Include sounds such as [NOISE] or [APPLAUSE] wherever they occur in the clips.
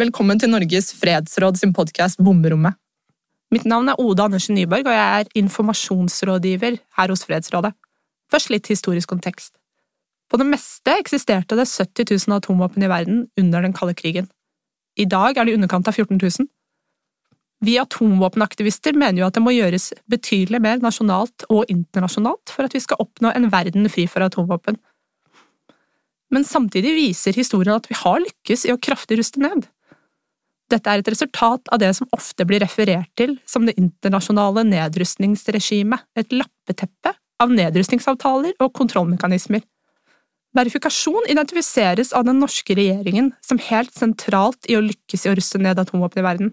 Velkommen til Norges fredsråd sin podkast Bomberommet. Mitt navn er Oda Andersen Nyborg, og jeg er informasjonsrådgiver her hos Fredsrådet. Først litt historisk kontekst. På det meste eksisterte det 70 000 atomvåpen i verden under den kalde krigen. I dag er det i underkant av 14 000. Vi atomvåpenaktivister mener jo at det må gjøres betydelig mer nasjonalt og internasjonalt for at vi skal oppnå en verden fri for atomvåpen. Men samtidig viser historien at vi har lykkes i å kraftig ruste ned. Dette er et resultat av det som ofte blir referert til som det internasjonale nedrustningsregimet, et lappeteppe av nedrustningsavtaler og kontrollmekanismer. Verifikasjon identifiseres av den norske regjeringen som helt sentralt i å lykkes i å ruste ned atomvåpen i verden.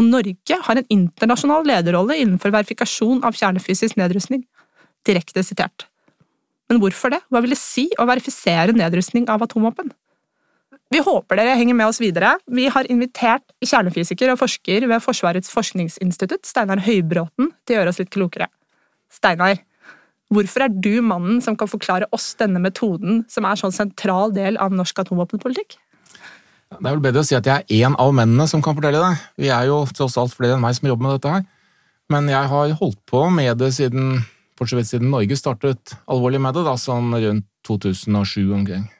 Og Norge har en internasjonal lederrolle innenfor verifikasjon av kjernefysisk nedrustning. Direkte sitert. Men hvorfor det? Hva vil det si å verifisere nedrustning av atomvåpen? Vi håper dere henger med oss videre. Vi har invitert kjernefysiker og forsker ved Forsvarets forskningsinstitutt, Steinar Høybråten, til å gjøre oss litt klokere. Steinar, hvorfor er du mannen som kan forklare oss denne metoden, som er en sånn sentral del av norsk atomvåpenpolitikk? Det er vel bedre å si at jeg er én av mennene som kan fortelle det. Vi er jo tross alt flere enn meg som jobber med dette her. Men jeg har holdt på med det siden, siden Norge startet alvorlig med det, da, sånn rundt 2007 omkring.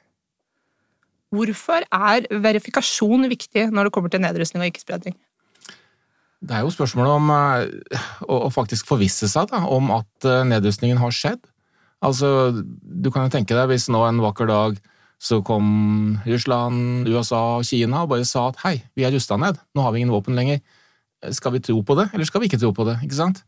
Hvorfor er verifikasjon viktig når det kommer til nedrustning og ikke-spredning? Det er jo spørsmålet om uh, å, faktisk forvisse seg da, om at uh, nedrustningen har skjedd. Altså, Du kan jo tenke deg hvis nå en vakker dag så kom Russland, USA og Kina og bare sa at hei, vi er rusta ned, nå har vi ingen våpen lenger. Skal vi tro på det, eller skal vi ikke tro på det? ikke sant?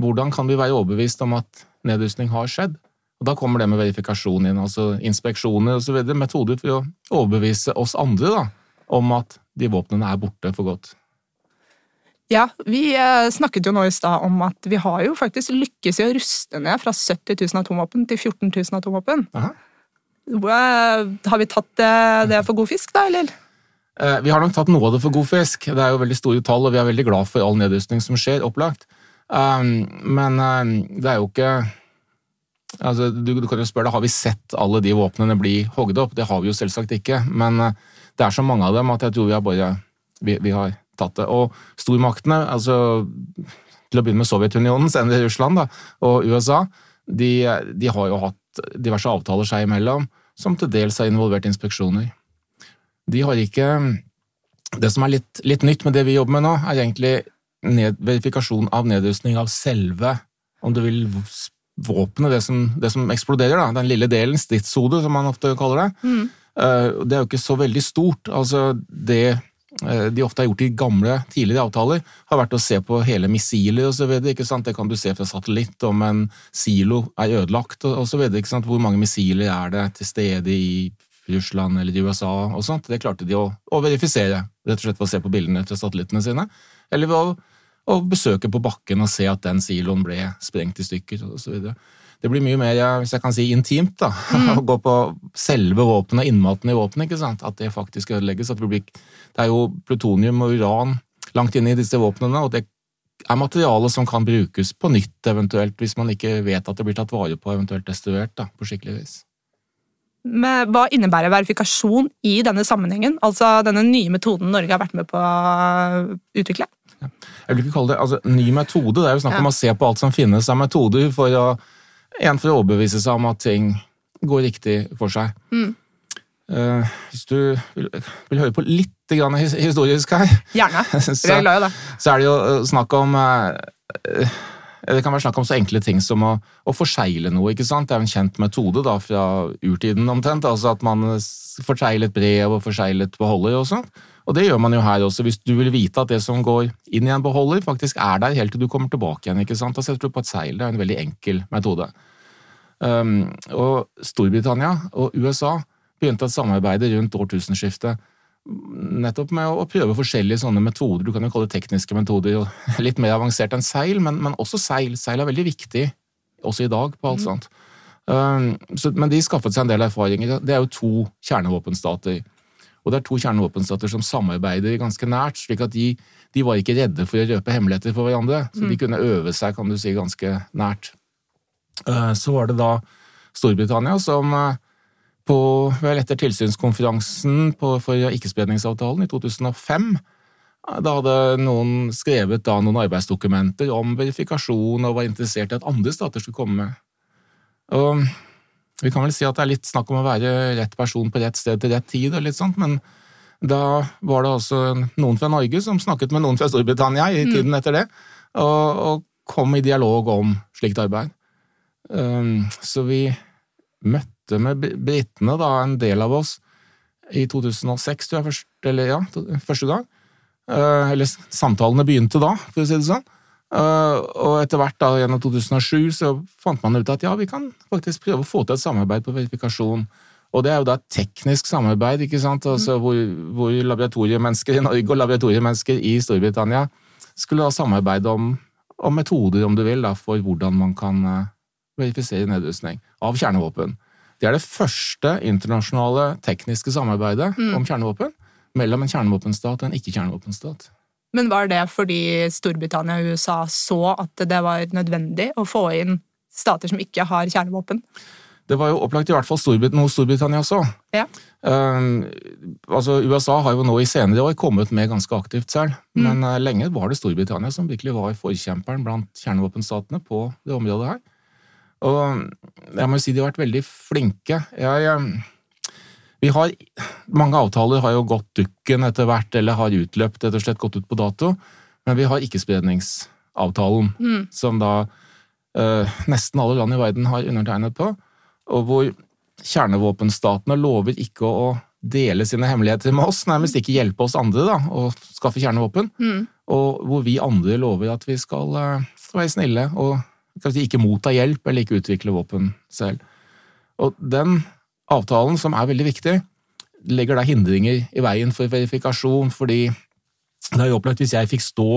Hvordan kan vi være overbevist om at nedrustning har skjedd? Og Da kommer det med verifikasjon inn, altså inspeksjoner osv. Metoder for å overbevise oss andre da, om at de våpnene er borte for godt. Ja, vi eh, snakket jo nå i stad om at vi har jo faktisk lykkes i å ruste ned fra 70 000 atomvåpen til 14 000 atomvåpen. Aha. Har vi tatt eh, det for god fisk, da, eller? Eh, vi har nok tatt noe av det for god fisk. Det er jo veldig store tall, og vi er veldig glad for all nedrustning som skjer, opplagt. Men det er jo ikke Altså, du, du, kan jo spørre Har vi sett alle de våpnene bli hogd opp? Det har vi jo selvsagt ikke, men eh, det er så mange av dem at jeg tror vi har bare vi, vi har tatt det. Og stormaktene, altså til å begynne med Sovjetunionen, [LAUGHS] senere Russland da, og USA, de, de, har jo hatt diverse avtaler seg imellom som til dels har involvert inspeksjoner. De har ikke Det som er litt, litt nytt med det vi jobber med nå, er egentlig ned, verifikasjon av nedrustning av selve, om du vil, våpenet, det, det, som eksploderer, da, den lille delen, stridshodet, som man ofte kaller det, mm. uh, det er jo ikke så veldig stort. Altså, det uh, de ofte har gjort i gamle, tidligere avtaler, har vært å se på hele missiler osv. Det kan du se fra satellitt om en silo er ødelagt osv. Hvor mange missiler er det til stede i Russland eller i USA og sånt. Det klarte de å, å verifisere, rett og slett ved å se på bildene fra satellittene sine. Eller ved å og besøke på bakken og se at den siloen ble sprengt i stykker osv. Det blir mye mer hvis jeg kan si, intimt da, mm. [LAUGHS] å gå på selve våpenet, innmaten i våpenet. At det faktisk ødelegges. At det, blir, det er jo plutonium og uran langt inne i disse våpnene, og det er materiale som kan brukes på nytt, eventuelt, hvis man ikke vet at det blir tatt vare på, eventuelt destruert da, på skikkelig vis. Men hva innebærer verifikasjon i denne sammenhengen? Altså denne nye metoden Norge har vært med på å utvikle? Jeg vil ikke kalle det altså, ny metode. Det er jo snakk om å se på alt som finnes av metoder, for å, en for å overbevise seg om at ting går riktig for seg. Mm. Uh, hvis du vil, vil, høre på litt grann historisk her Gjerne. [LAUGHS] så, jeg er glad i det. Så er det jo eh, snakk om uh, det kan være snakk om så enkle ting som å, å forsegle noe. ikke sant? Det er jo en kjent metode da, fra urtiden omtrent. altså At man forseglet et brev og forseglet et beholder og sånt. Og det gjør man jo her også, hvis du vil vite at det som går inn i en beholder, faktisk er der helt til du kommer tilbake igjen. ikke sant? Da setter du på et seil. Det er en veldig enkel metode. Um, og Storbritannia og USA begynte et samarbeid rundt årtusenskiftet nettopp med å prøve forskjellige sånne metoder. Du kan jo kalle det tekniske metoder, litt mer avansert enn seil, men, men også seil. Seil er veldig viktig, også i dag, på alt mm. sånt. Um, så, men de skaffet seg en del erfaringer. Det er jo to kjernevåpenstater. Og det er to kjernevåpenstater som samarbeider ganske nært, slik at de, de, var ikke redde for å røpe hemmeligheter for hverandre. Så de mm. kunne øve seg, kan du si, ganske nært. Eh, så var det da Storbritannia som eh, på, vel etter tilsynskonferansen på, for ikkespredningsavtalen i 2005. Da hadde noen skrevet da noen arbeidsdokumenter om verifikasjon og var interessert i at andre stater skulle komme med. Og vi kan vel si at det er litt snakk om å være rett person på rett sted til rett tid, og litt sånt, men da var det også noen fra Norge som snakket med noen fra Storbritannia i mm. tiden etter det, og, og kom i dialog om slikt arbeid. Um, så vi møtte med britene, da, en del av oss, i 2006, tror jeg, først, eller ja, første gang. Uh, eller samtalene begynte da, for å si det sånn. Uh, og etter hvert, da, gjennom 2007, så fant man ut at ja, vi kan faktisk prøve å få til et samarbeid på verifikasjon. Og det er jo da teknisk samarbeid, ikke sant, altså, mm. hvor, hvor laboratoriemennesker i Norge og laboratoriemennesker i Storbritannia skulle da samarbeide om, om metoder, om du vil, da, for hvordan man kan uh, verifisere nedrustning av kjernevåpen. Det er det første internasjonale tekniske samarbeidet mm. om kjernevåpen mellom en kjernevåpenstat og en ikke-kjernevåpenstat. Men var det fordi Storbritannia og USA så at det var nødvendig å få inn stater som ikke har kjernevåpen? Det var jo opplagt i hvert fall Storbrit noe Storbritannia så. Ja. Uh, altså USA har jo nå i senere år kommet med ganske aktivt selv, mm. men uh, lenge var det Storbritannia som virkelig var forkjemperen blant kjernevåpenstatene på det området her. Og jeg må jo si de har vært veldig flinke. Jeg, vi har, mange avtaler har jo gått dukken etter hvert, eller har utløpt, rett og slett gått ut på dato. Men vi har ikkespredningsavtalen, mm. som da eh, nesten alle land i verden har undertegnet på, og hvor kjernevåpenstatene lover ikke å dele sine hemmeligheter med oss, nærmest ikke hjelpe oss andre da, å skaffe kjernevåpen, mm. og hvor vi andre lover at vi skal uh, være snille og si, ikke motta hjelp eller ikke utvikle våpen selv. Og den avtalen, som er veldig viktig, legger da hindringer i veien for verifikasjon, fordi det er jo opplagt hvis jeg fikk stå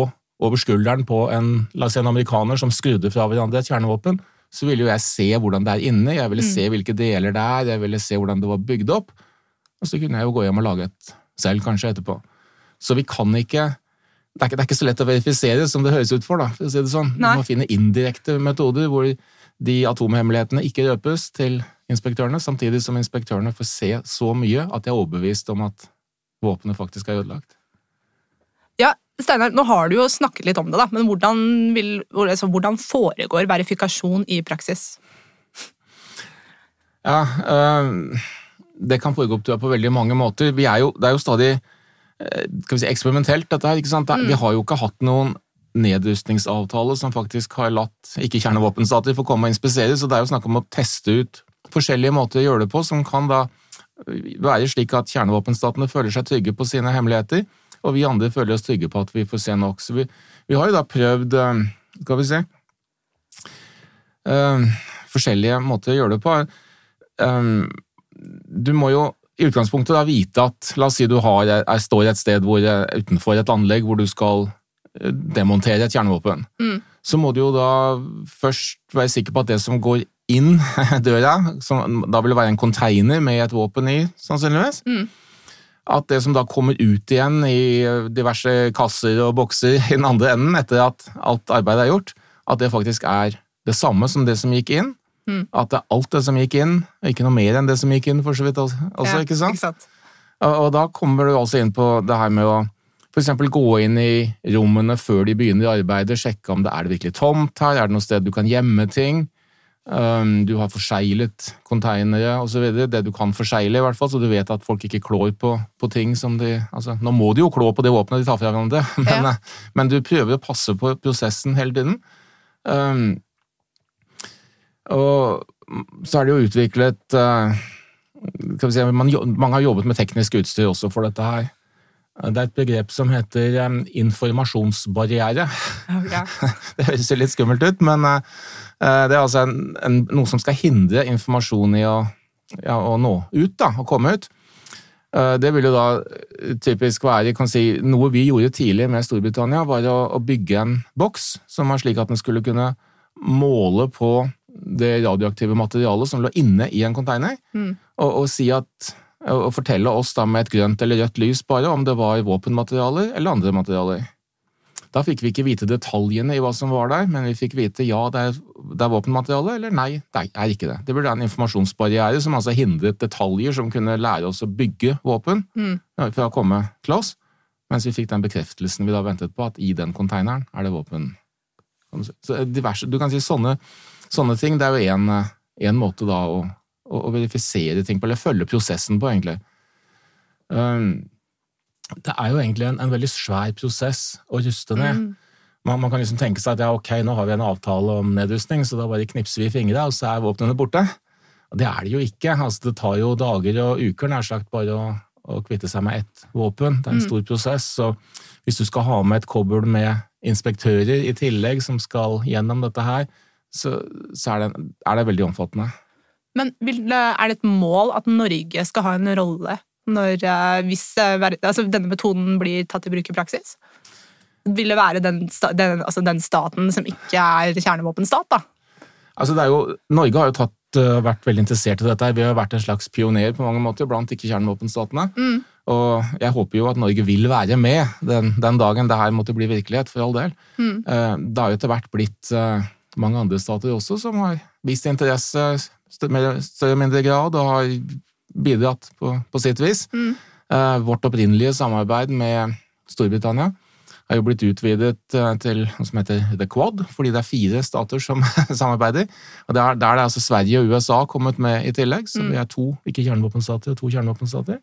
over skulderen på en, la oss si en amerikaner som skrudde fra hverandre et kjernevåpen, så ville jo jeg se hvordan det er inne, jeg ville mm. se hvilke deler det er, jeg ville se hvordan det var bygd opp, og så kunne jeg jo gå hjem og lage et selv kanskje etterpå. Så vi kan ikke det er, ikke, det er ikke så lett å verifisere som det høres ut for, da, for å si det sånn. Nei. Du må finne indirekte metoder hvor de atomhemmelighetene ikke røpes til inspektørene, samtidig som inspektørene får se så mye at de er overbevist om at våpenet faktisk er ødelagt. Ja, Steinar, nå har du jo snakket litt om det, da, men hvordan, vil, altså, hvordan foregår verifikasjon i praksis? Ja, øh, det kan foregå opp på veldig mange måter. Er jo, det er jo stadig øh, si, eksperimentelt, dette her. ikke sant? Mm. Vi har jo ikke hatt noen nedrustningsavtale som faktisk har latt ikke-kjernevåpenstater få komme og inspisere, så det er jo snakk om å teste ut forskjellige måter å gjøre det på, som kan da være slik at kjernevåpenstatene føler seg trygge på sine hemmeligheter, og vi andre føler oss trygge på at vi får se nok. Så vi, vi har jo da prøvd, eh, skal vi se uh, Forskjellige måter å gjøre det på. Uh, du må jo i utgangspunktet da vite at La oss si du har, er, står et sted hvor, utenfor et anlegg hvor du skal demontere et kjernevåpen. Mm. Så må du jo da først være sikker på at det som går inn [LAUGHS] døra, som da vil det være en container med et våpen i, sannsynligvis. Mm. At det som da kommer ut igjen i diverse kasser og bokser i den andre enden, etter at alt arbeidet er gjort, at det faktisk er det samme som det som gikk inn. Mm. At det er alt det som gikk inn, og ikke noe mer enn det som gikk inn, for så vidt også, ja, ikke sant? Ikke sant? Og, og, da kommer du altså inn på det her med å for eksempel gå inn i rommene før de begynner arbeidet, sjekke om det er det virkelig tomt her, er det noe sted du kan gjemme ting? Du har forseglet konteinere osv. Det du kan forsegle, i hvert fall, så du vet at folk ikke klår på, på ting som de altså, Nå må de jo klå på det våpenet de tar fra [LAUGHS] hverandre, men, ja. men, du prøver å passe på prosessen hele tiden. Um, og så er det jo utviklet uh, si, man, Mange har jobbet med teknisk utstyr også for dette her. Det er et begrep som heter informasjonsbarriere. Okay. [LAUGHS] det høres jo litt skummelt ut, men uh, det er altså en, en, noe som skal hindre informasjon i å, ja, å nå ut, da, å komme ut. Uh, det vil jo da typisk være si, Noe vi gjorde tidlig med Storbritannia, var å, å bygge en boks som var slik at den skulle kunne måle på det radioaktive materialet som lå inne i en container, mm. og, og si at og fortelle oss da med et grønt eller rødt lys bare om det var våpenmaterialer eller andre materialer. Da fikk vi ikke vite detaljene i hva som var der, men vi fikk vite ja, det er, det er våpenmateriale, eller nei, det er ikke det. Det burde være en informasjonsbarriere som altså hindret detaljer som kunne lære oss å bygge våpen Mm. fra å komme til oss, mens vi fikk den bekreftelsen vi da ventet på, at i den konteineren er det våpen. du. Så diverse, du kan si sånne, sånne ting, det er jo en, eh, måte da å, å verifisere ting på, eller følge prosessen på, egentlig. Um, det er jo egentlig en, en veldig svær prosess å ruste ned. Mm. Man, man kan liksom tenke seg at ja, ok, nå har vi en avtale om nedrustning, så da bare knipser vi fingra, og så er våpnene borte. Og det er det jo ikke. Altså, det tar jo dager og uker nær sagt bare å, å kvitte seg med ett våpen. Det er en Mm. stor prosess. Så hvis du skal ha med et kobbel med inspektører i tillegg som skal gjennom dette her, så, så er, det, er det veldig omfattende. Men vil, er det et mål at Norge skal ha en rolle når, eh, hvis eh, altså, denne metoden blir tatt i bruk i praksis? Vil det være den, den, altså den staten som ikke er kjernevåpenstat, da? Altså det er jo, Norge har jo tatt, vært veldig interessert i dette. Vi har vært en slags pioner på mange måter blant ikke-kjernevåpenstatene. Mm. Og jeg håper jo at Norge vil være med den, den dagen det her måtte bli virkelighet, for all del. Mm. Eh, Det har jo etter hvert blitt eh, mange andre stater også som har vist interesse større og mindre grad, og har bidratt på, på sitt vis. Mm. Eh, Vårt opprinnelige samarbeid med Storbritannia har jo blitt utvidet eh, til noe som heter The Quad, fordi det er fire stater som [LAUGHS] samarbeider. Og Der, der er det altså Sverige og USA kommet med i tillegg, så Mm. vi er to ikke-kjernevåpenstater og to kjernevåpenstater.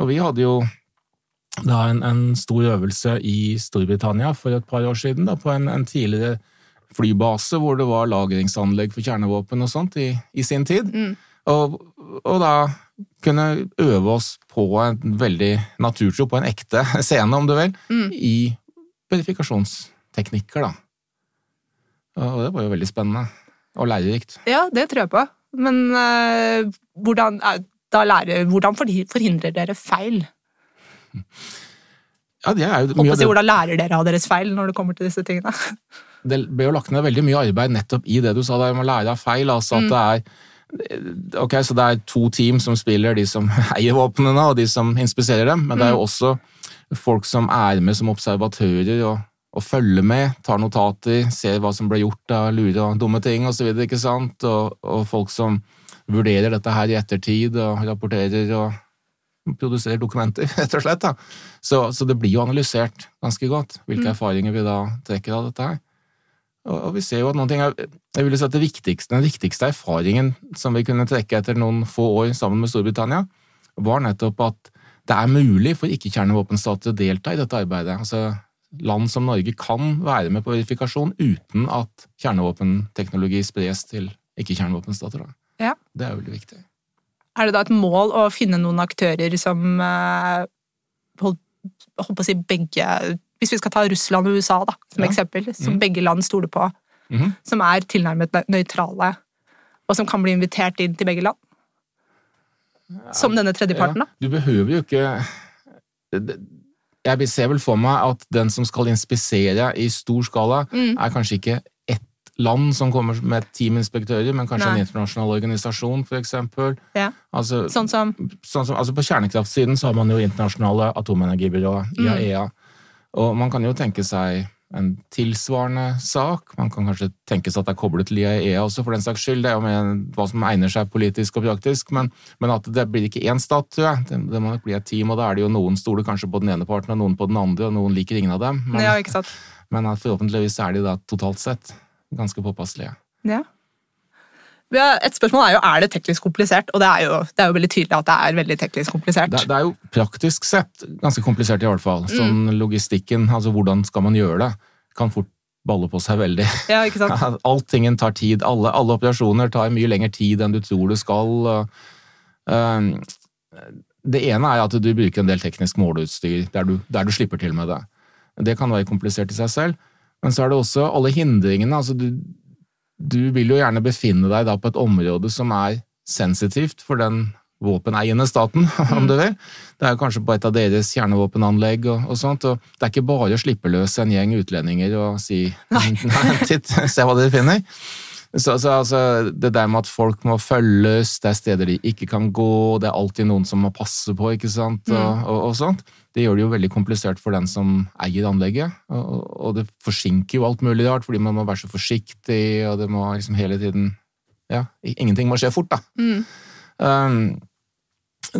Og vi hadde jo da en, en stor øvelse i Storbritannia for et par år siden, da, på en, en tidligere flybase hvor det var lagringsanlegg for kjernevåpen og sånt i, i sin tid. Mm. Og, og da kunne øve oss på en veldig naturtro, på en ekte [LAUGHS] scene, om du vil, Mm. i verifikasjonsteknikker, da. Og det var jo veldig spennende og lærerikt. Ja, det tror jeg på. Men øh, hvordan, eh, da lærer, hvordan forhindrer dere feil? Ja, det er jo mye av det, hvordan lærer dere av deres feil når det kommer til disse tingene? [LAUGHS] det ble jo lagt ned veldig mye arbeid nettopp i det du sa der, med å lære av feil. Altså at Mm. det er Ok, så det er to team som spiller, de som [LAUGHS] eier våpnene og de som inspiserer dem, men det er jo også folk som er med som observatører og, og følger med, tar notater, ser hva som ble gjort av lure og dumme ting osv., Og, sant, og, og folk som vurderer dette her i ettertid og rapporterer og produserer dokumenter, [LAUGHS] rett og slett. da. Så, så det blir jo analysert ganske godt, hvilke Mm. erfaringer vi da trekker av dette her. Og, vi ser jo at noen ting er, jeg vil si at det viktigste, Den viktigste erfaringen som vi kunne trekke etter noen få år sammen med Storbritannia, var nettopp at det er mulig for ikke-kjernevåpenstater å delta i dette arbeidet. Altså, Land som Norge kan være med på verifikasjon uten at kjernevåpenteknologi spres til ikke-kjernevåpenstater. Ja. Det er veldig viktig. Er det da et mål å finne noen aktører som holdt, holdt på å si begge Hvis vi skal ta Russland og USA da, som Ja. eksempel, som mm. begge land stoler på, mm. som er tilnærmet nøytrale, og som kan bli invitert inn til begge land? Som denne tredjeparten, da? Ja, du behøver jo ikke Jeg ser vel for meg at den som skal inspisere i stor skala, Mm. er kanskje ikke ett land som kommer med teaminspektører, team inspektører, men kanskje Nei. en internasjonal organisasjon, eksempel. Ja. Altså, Sånn som sånn som, altså på kjernekraftsiden så har man jo internasjonale atomenergibyrået, Mm. Og man kan jo tenke seg en tilsvarende sak. Man kan kanskje tenke seg at det er koblet til IAEA også, for den saks skyld. Det er jo med hva som egner seg politisk og praktisk. Men, men at det blir ikke én stat, tror jeg. Det, det må nok bli et team, og da er det jo noen stoler kanskje på den ene parten og noen på den andre, og noen liker ingen av dem. Men, Ja, men forhåpentligvis er de da totalt sett ganske påpasselige. Ja. Et spørsmål er jo er det teknisk komplisert, og det er jo, det er jo veldig tydelig at det er veldig teknisk komplisert. Det, det er jo praktisk sett ganske komplisert i hvert fall. Sånn logistikken, altså hvordan skal man gjøre det, kan fort balle på seg veldig. Ja, ikke sant? [LAUGHS] Alltingen tar tid. Alle, alle operasjoner tar mye lengre tid enn du tror det skal. ehm, det ene er at du bruker en del teknisk måleutstyr der du, der du slipper til med det. Det kan være komplisert i seg selv. Men så er det også alle hindringene. altså du, du vil jo gjerne befinne deg da på et område som er sensitivt for den våpeneiende staten, [LAUGHS] om du vil. Det er kanskje på et av deres kjernevåpenanlegg og, og sånt. og Det er ikke bare å slippe løs en gjeng utlendinger og si nei, [LAUGHS] titt, se hva dere finner. Så, så altså, det der med at folk må følges, det er steder de ikke kan gå, det er alltid noen som må passe på, ikke sant, og, Mm. og, og sånt. Det gjør det jo veldig komplisert for den som eier anlegget, og, og- det forsinker jo alt mulig rart, fordi man må være så forsiktig, og det må liksom hele tiden Ja, ingenting må skje fort, da. Mm. Um,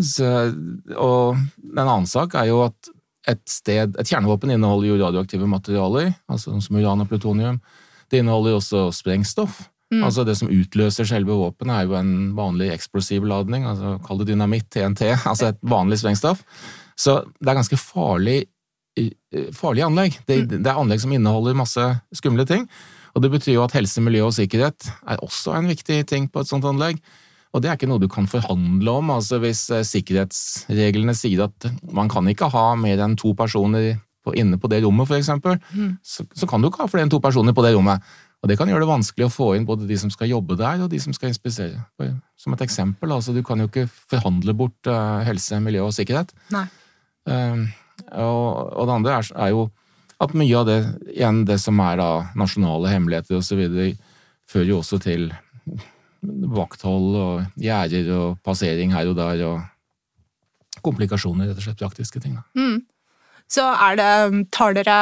så, og en annen sak er jo at et sted, et kjernevåpen inneholder jo radioaktive materialer, altså som uran og plutonium. Det inneholder jo også sprengstoff. Mm. Altså Det som utløser selve våpenet, er jo en vanlig eksplosiv ladning, altså kall det dynamitt, TNT, [LAUGHS] altså et vanlig sprengstoff. Så det er ganske farlig, farlig anlegg. Det, det er anlegg som inneholder masse skumle ting. Og det betyr jo at helse, miljø og sikkerhet er også en viktig ting på et sånt anlegg. Og det er ikke noe du kan forhandle om. altså Hvis eh, sikkerhetsreglene sier at man kan ikke ha mer enn to personer på, inne på det rommet, eksempel, Mm. så, så kan du ikke ha flere enn to personer på det rommet. Og det kan gjøre det vanskelig å få inn både de som skal jobbe der, og de som skal inspisere. Som et eksempel, altså du kan jo ikke forhandle bort eh, helse, miljø og sikkerhet. Um, og, og det andre er, er jo at mye av det, igjen det som er da nasjonale hemmeligheter videre, fører jo også til vakthold og gjerder og passering her og der og komplikasjoner, rett og slett praktiske ting. Da. Mm. Så er det, tar dere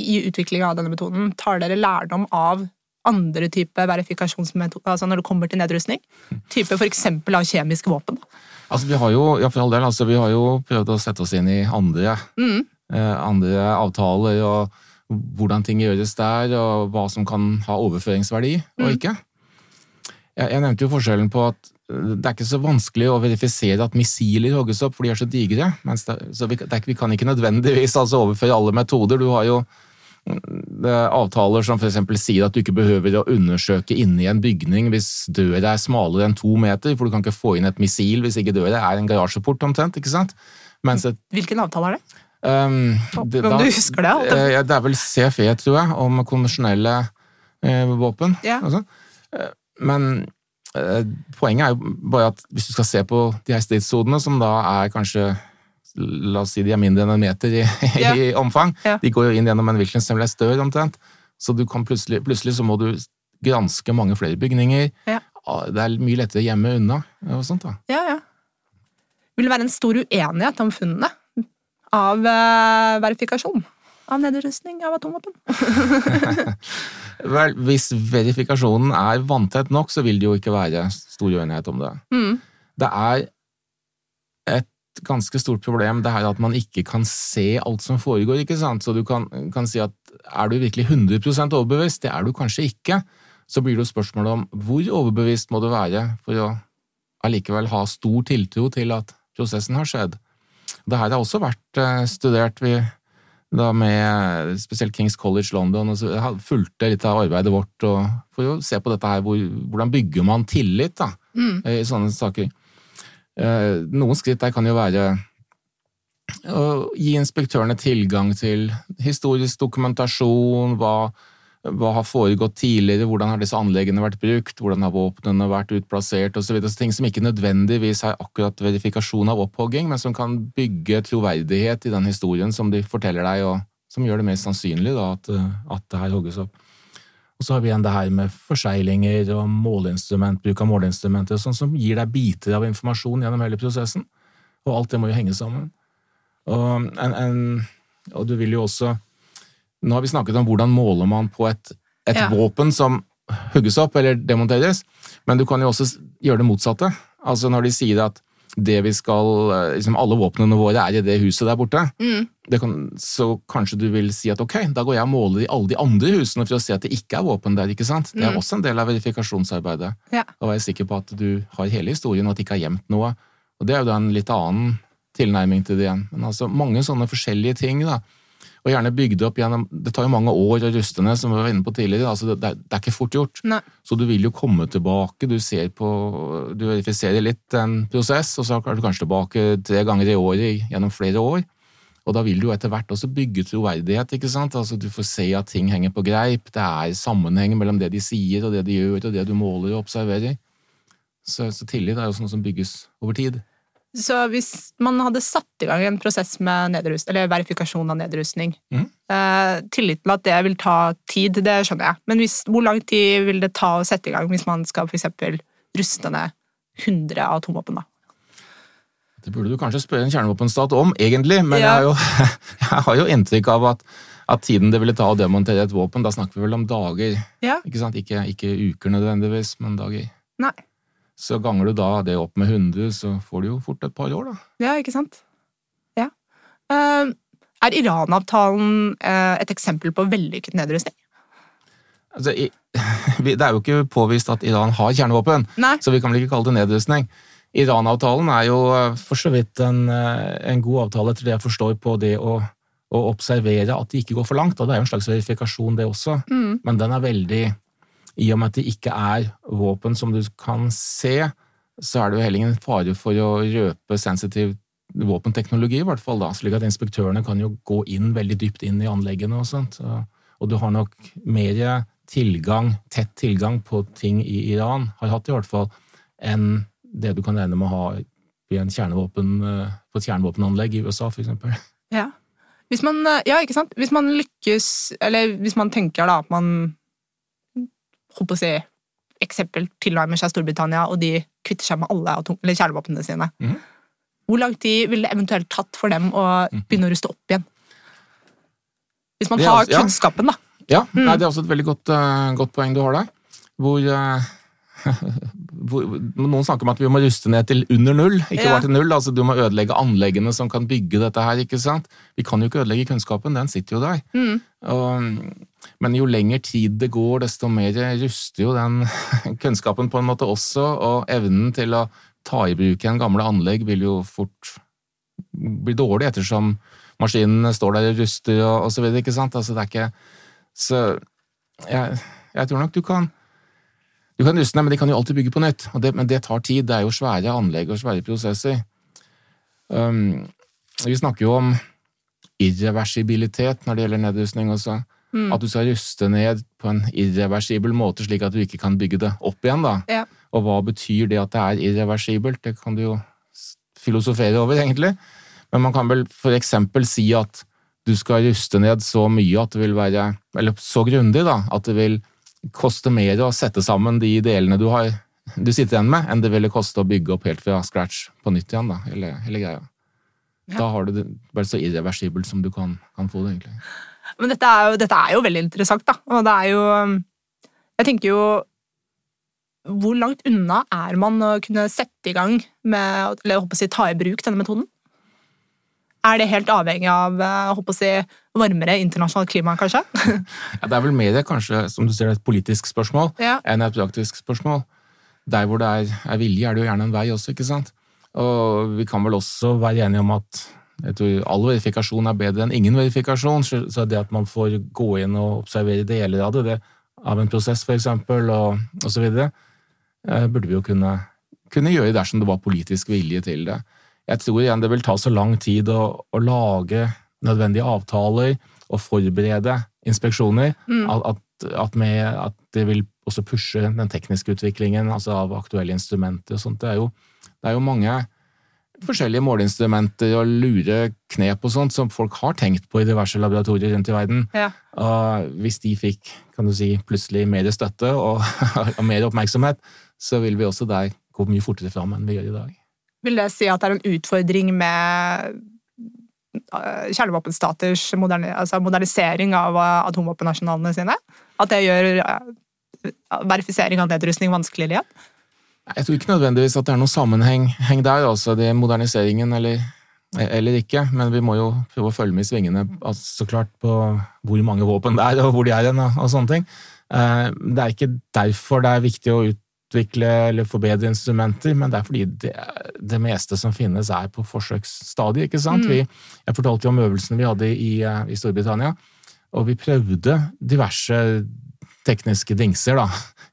i utviklinga av denne metoden tar dere lærdom av andre type verifikasjonsmetoder, altså når det kommer til nedrustning? Type for eksempel av kjemiske våpen? Altså, vi har jo, ja, del, altså, vi har jo prøvd å sette oss inn i andre, Mm. eh, andre avtaler og hvordan ting gjøres der, og hva som kan ha overføringsverdi og Mm. ikke. Jeg, jeg nevnte jo forskjellen på at eh, det er ikke så vanskelig å verifisere at missiler hogges opp, for de er så digre. Det, så vi, det er, vi kan ikke nødvendigvis altså, overføre alle metoder. Du har jo avtaler som f.eks. sier at du ikke behøver å undersøke inni en bygning hvis døra er smalere enn to meter, for du kan ikke få inn et missil hvis ikke døra er en garasjeport omtrent. ikke sant? Et, Hvilken avtale er det? um, Om du husker det, alt det? Eh, det er vel CFE, tror jeg, om konvensjonelle eh, våpen. Ja. sånn. Eh, men eh, poenget er jo bare at hvis du skal se på de her stridssonene, som da er kanskje La oss si de er mindre enn en meter i, [LAUGHS] Ja. i omfang. Ja. De går jo inn gjennom en hvilken som helst dør, omtrent. Så du kan plutselig, plutselig så må du granske mange flere bygninger. Ja. Ah, Det er mye lettere hjemme unna. og sånt da. Ja, ja. Vil det være en stor uenighet om funnene av eh, verifikasjon av nedrustning av atomvåpen? [LAUGHS] Vel, hvis verifikasjonen er vanntett nok, så vil det jo ikke være stor uenighet om det. Mm. Det er et ganske stort problem det her at man ikke kan se alt som foregår, ikke sant? Så du kan, kan si at er du virkelig 100 overbevist? Det er du kanskje ikke. Så blir det jo spørsmålet om hvor overbevist må du være for å allikevel ha stor tiltro til at prosessen har skjedd. Det her har også vært eh, studert vi, da med spesielt Kings College London, og så Fulgte litt av arbeidet vårt og, for å se på dette her, hvor, hvordan bygger man tillit da, Mm. i sånne saker. Eh, Noen skritt der kan jo være å gi inspektørene tilgang til historisk dokumentasjon, hva, hva har foregått tidligere, hvordan har disse anleggene vært brukt, hvordan har våpnene vært utplassert osv. Ting som ikke nødvendigvis er akkurat verifikasjon av opphogging, men som kan bygge troverdighet i den historien som de forteller deg, og som gjør det mer sannsynlig da, at, at det her hogges opp. Og så har vi igjen det her med forseglinger og måleinstrument, bruk av måleinstrumenter, og sånn som gir deg biter av informasjon gjennom hele prosessen. Og alt det må jo henge sammen. Og, en, en, og du vil jo også Nå har vi snakket om hvordan måler man på et, et Ja. våpen som hugges opp eller demonteres, men du kan jo også gjøre det motsatte. Altså når de sier at det vi skal, eh, liksom alle våpnene våre er i det huset der borte, Mm. det kan, så kanskje du vil si at ok, da går jeg og måler i alle de andre husene for å se at det ikke er våpen der, ikke sant? Det er Mm. også en del av verifikasjonsarbeidet. Ja. Å være sikker på at du har hele historien, og at du ikke har gjemt noe. Og det er jo da en litt annen tilnærming til det igjen. Men altså mange sånne forskjellige ting, da. Og gjerne bygd opp gjennom Det tar jo mange år å ruste ned, som vi var inne på tidligere. altså Det, det, er, det ikke fort gjort. Nei. Så du vil jo komme tilbake, du ser på Du verifiserer litt en prosess, og så er du kanskje tilbake tre ganger i året gjennom flere år. Og da vil du jo etter hvert også bygge troverdighet, ikke sant? Altså du får se at ting henger på greip, det er sammenheng mellom det de sier og det de gjør, og det du måler og observerer. Så, så tillit er jo sånn som bygges over tid. Så hvis man hadde satt i gang en prosess med verifikasjon av nedrustning mm. eh, Tillit til at det vil ta tid, det skjønner jeg. Men hvis, hvor lang tid vil det ta å sette i gang hvis man skal eksempel ruste ned 100 atomvåpen? da? Det burde du kanskje spørre en kjernevåpenstat om, egentlig, men Ja. jeg, har jo, [LAUGHS] jeg har jo inntrykk av at, at tiden det ville ta å demontere et våpen, da snakker vi vel om dager, Ja. ikke sant? Ikke, ikke uker nødvendigvis, men dager. Nei. Så ganger du da det opp med 100, så får du jo fort et par år, da. Ja, ikke sant? Ja. Eh, er Iran-avtalen eh, et eksempel på vellykket nedrustning? Altså, i, [LAUGHS] det er jo ikke påvist at Iran har kjernevåpen, Nei. så vi kan vel ikke kalle det nedrustning. Iran-avtalen er jo eh, for så vidt en, eh, en god avtale, etter det jeg forstår, på det å, å observere at det ikke går for langt. og Det er jo en slags verifikasjon, det også. Mm. Men den er veldig I og med at det ikke er våpen som du kan se, så er det jo heller ingen fare for å røpe sensitiv våpenteknologi, i hvert fall da, slik at inspektørene kan jo gå inn veldig dypt inn i anleggene og sånt. Og, du har nok mer tilgang, tett tilgang på ting i Iran, har hatt i hvert fall, enn det du kan regne med å ha i en kjernevåpen, eh, på et kjernevåpenanlegg i USA, eksempel. Ja. Eh, ja, ikke sant? Hvis man lykkes, eller hvis man tenker da at man si, eksempel tilnærmer seg Storbritannia, og de kvitter seg med alle atom, eller kjernevåpnene sine. Mm. Hvor lang tid ville det eventuelt tatt for dem å begynne å ruste opp igjen? Hvis man har altså- ja. kunnskapen, da. Ja, nei, det er også et veldig godt, uh, godt poeng du har der. Hvor, [LAUGHS] uh, hvor Noen snakker om at vi må ruste ned til under null, ikke Ja. bare til null. altså Du må ødelegge anleggene som kan bygge dette her. ikke sant? Vi kan jo ikke ødelegge kunnskapen, den sitter jo der. Mm. Og, men jo lengre tid det går, desto mer ruster jo den [LAUGHS] kunnskapen på en måte også, og evnen til å ta i bruk igjen gamle anlegg vil jo fort bli dårlig, ettersom maskinene står der og ruster og, og så videre, ikke sant? Altså det er ikke Så jeg, jeg tror nok du kan du kan ruste ned, men de kan jo alltid bygge på nytt. Det, men det tar tid. Det er jo svære anlegg og svære prosesser. Um, vi snakker jo om irreversibilitet når det gjelder nedrustning også. Mm. At du skal ruste ned på en irreversibel måte, slik at du ikke kan bygge det opp igjen. da. Ja. Og hva betyr det at det er irreversibelt? Det kan du jo filosofere over, egentlig. Men man kan vel eksempel si at du skal ruste ned så mye at det vil være Eller så grundig, da, at det vil koste mer å sette sammen de delene du har du sitter igjen med, enn det ville koste å bygge opp helt fra scratch på nytt igjen, da, hele, hele greia. Ja. Da har du det bare så irreversibelt som du kan, kan få det, egentlig. Men dette er, jo, dette er jo veldig interessant, da. Og det er jo Jeg tenker jo Hvor langt unna er man å kunne sette i gang med Eller jeg håper å si ta i bruk denne metoden? Er det helt avhengig av jeg håper å si, varmere internasjonalt klima, kanskje? [LAUGHS] Ja, det er vel mer kanskje, som du ser, et politisk spørsmål Ja. enn et praktisk spørsmål. Der hvor det er, er vilje, er det jo gjerne en vei også, ikke sant? Og vi kan vel også være enige om at jeg tror all verifikasjon er bedre enn ingen verifikasjon, så det at man får gå inn og observere deler av det, det av en prosess eksempel, og, så videre, eh, burde vi jo kunne, kunne gjøre dersom det var politisk vilje til det. Jeg tror igjen det vil ta så lang tid å, å lage nødvendige avtaler og forberede inspeksjoner Mm. at, at, med, at det vil også pushe den tekniske utviklingen altså av aktuelle instrumenter og sånt. Det er jo, det er jo mange forskjellige måleinstrumenter og lure knep og sånt som folk har tenkt på i diverse laboratorier rundt i verden. Ja. Og hvis de fikk kan du si, plutselig mer støtte og, [LAUGHS] og mer oppmerksomhet, så vil vi også der gå mye fortere fram enn vi gjør i dag. Vil det si at det er en utfordring med eh, kjernevåpenstaters moderni, altså modernisering av eh, atomvåpennasjonalene sine? At det gjør eh, verifisering av nedrustning vanskeligere igjen? Jeg tror ikke nødvendigvis at det er noen sammenheng heng der, altså det er moderniseringen eller, eller ikke, men vi må jo prøve å følge med i svingene altså, så klart på hvor mange våpen det er, og hvor de er hen, og, og sånne ting. Eh, Det er ikke derfor det er viktig å utvikle eller forbedre instrumenter, men det er fordi det, det meste som finnes er på forsøksstadiet, ikke sant? Mm. Vi, jeg fortalte jo om øvelsene vi hadde i, eh, i Storbritannia, og vi prøvde diverse tekniske dingser da,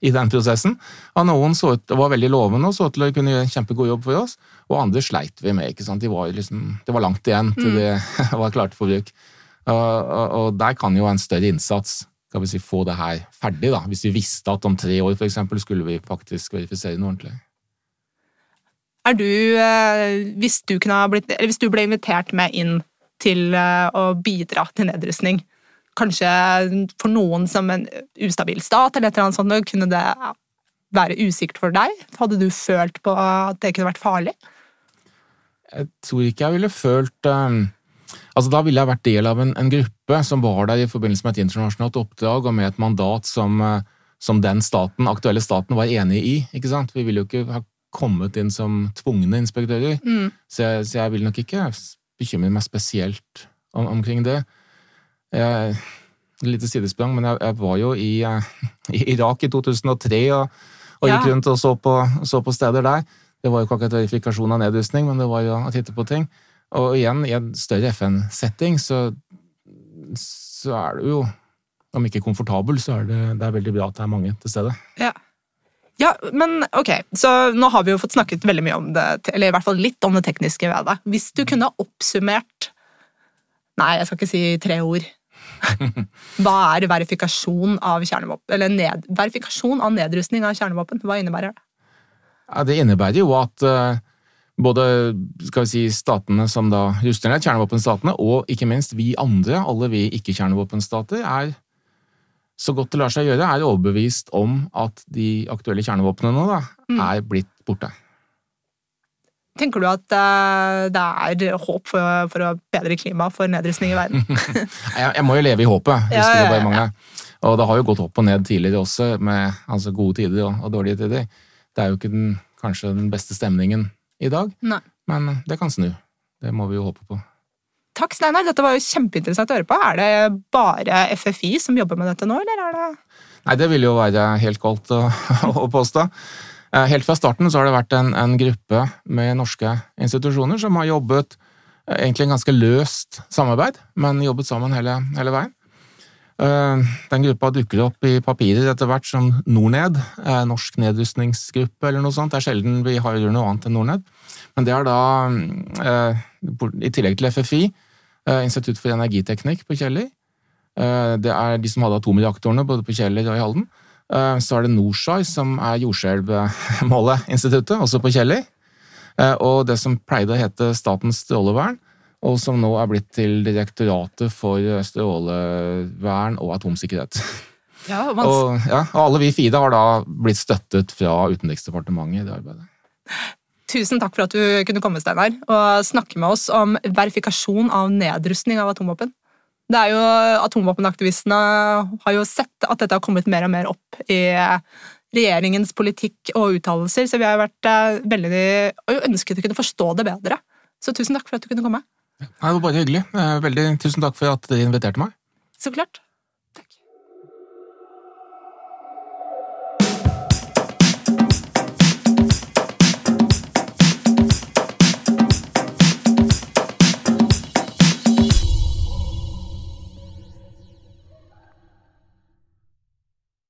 i den prosessen. Og noen ut, var veldig lovende og så ut til å kunne gjøre en kjempegod jobb for oss, og andre sleit vi med. ikke sant? De var liksom, det var langt igjen til det [LAUGHS] var klart for bruk. Og, og, og der kan jo en større innsats skal vi si, få det her ferdig. da. Hvis vi visste at om tre år for eksempel, skulle vi faktisk verifisere noe ordentlig. Er du, eh, hvis du, blitt, eller hvis du ble invitert med inn til eh, å bidra til nedrustning, kanskje for noen som en ustabil stat, eller et eller annet sånt, kunne det være usikkert for deg? Hadde du følt på at det kunne vært farlig? Jeg tror ikke jeg ville følt um, Altså Da ville jeg vært del av en, en, gruppe som var der i forbindelse med et internasjonalt oppdrag og med et mandat som, uh, som den staten, aktuelle staten var enig i. ikke sant? Vi ville jo ikke ha kommet inn som tvungne inspektører. Mm. Så, jeg, så, jeg, vil nok ikke bekymre meg spesielt om, omkring det. Jeg, lite sidesprang, men jeg, jeg, var jo i, uh, [LAUGHS] i, Irak i 2003 og, og gikk rundt og så på, så på steder der. Det var jo ikke akkurat verifikasjon av nedrustning, men det var jo å titte på ting. Og igjen, i en større FN-setting, så, så, er du jo Om ikke komfortabel, så er det, det er veldig bra at det er mange til stede. Ja. ja. men ok, så nå har vi jo fått snakket veldig mye om det, eller i hvert fall litt om det tekniske ved det. Hvis du kunne oppsummert Nei, jeg skal ikke si tre ord. Hva er verifikasjon av kjernevåpen? Eller ned, verifikasjon av nedrustning av kjernevåpen? Hva innebærer det? Ja, det innebærer jo at uh, både skal vi si, statene som da ruster ned, kjernevåpenstatene, og ikke minst vi andre, alle vi ikke-kjernevåpenstater, er så godt det lar seg gjøre, er overbevist om at de aktuelle kjernevåpnene nå da, mm. er blitt borte. Tenker du at uh, det er håp for, for, å bedre klimaet for nedrustning i verden? [LAUGHS] jeg, jeg, må jo leve i håpet, det skulle ja, ja. Og det har jo gått opp og ned tidligere også, med altså, gode tider og, og dårlige tider. Det er jo ikke den, kanskje den beste stemningen i dag, Nei. men det kan snu. Det må vi jo håpe på. Takk, Steinar. Dette var jo kjempeinteressant å høre på. Er det bare FFI som jobber med dette nå, eller er det Nei, det vil jo være helt galt å, [LAUGHS] å påstå. Eh, helt fra starten så har det vært en, en, gruppe med norske institusjoner som har jobbet eh, egentlig en ganske løst samarbeid, men jobbet sammen hele, hele veien. Eh, den gruppa dukker opp i papirer etter hvert som Norned, Norsk nedrustningsgruppe eller noe sånt. Det er sjelden vi har noe annet enn Norned. Men det er da, i tillegg til FFI, Institutt for energiteknikk på Kjeller. Det er de som hadde atomreaktorene både på Kjeller og i Halden. Så er det Norskjær, som er jordskjelvmåleinstituttet, også på Kjeller. Og det som pleide å hete Statens strålevern, og som nå er blitt til Direktoratet for strålevern og atomsikkerhet. Ja, og, ja, og alle vi fire har da blitt støttet fra Utenriksdepartementet i det arbeidet. Tusen takk for at du kunne komme, Steinar, og snakke med oss om verifikasjon av nedrustning av atomvåpen. Det er jo, Atomvåpenaktivistene har jo sett at dette har kommet mer og mer opp i regjeringens politikk og uttalelser, så vi har vært eh, veldig og ønsket å kunne forstå det bedre. Så tusen takk for at du kunne komme. Det var bare hyggelig. Eh, veldig tusen takk for at dere inviterte meg. Så klart.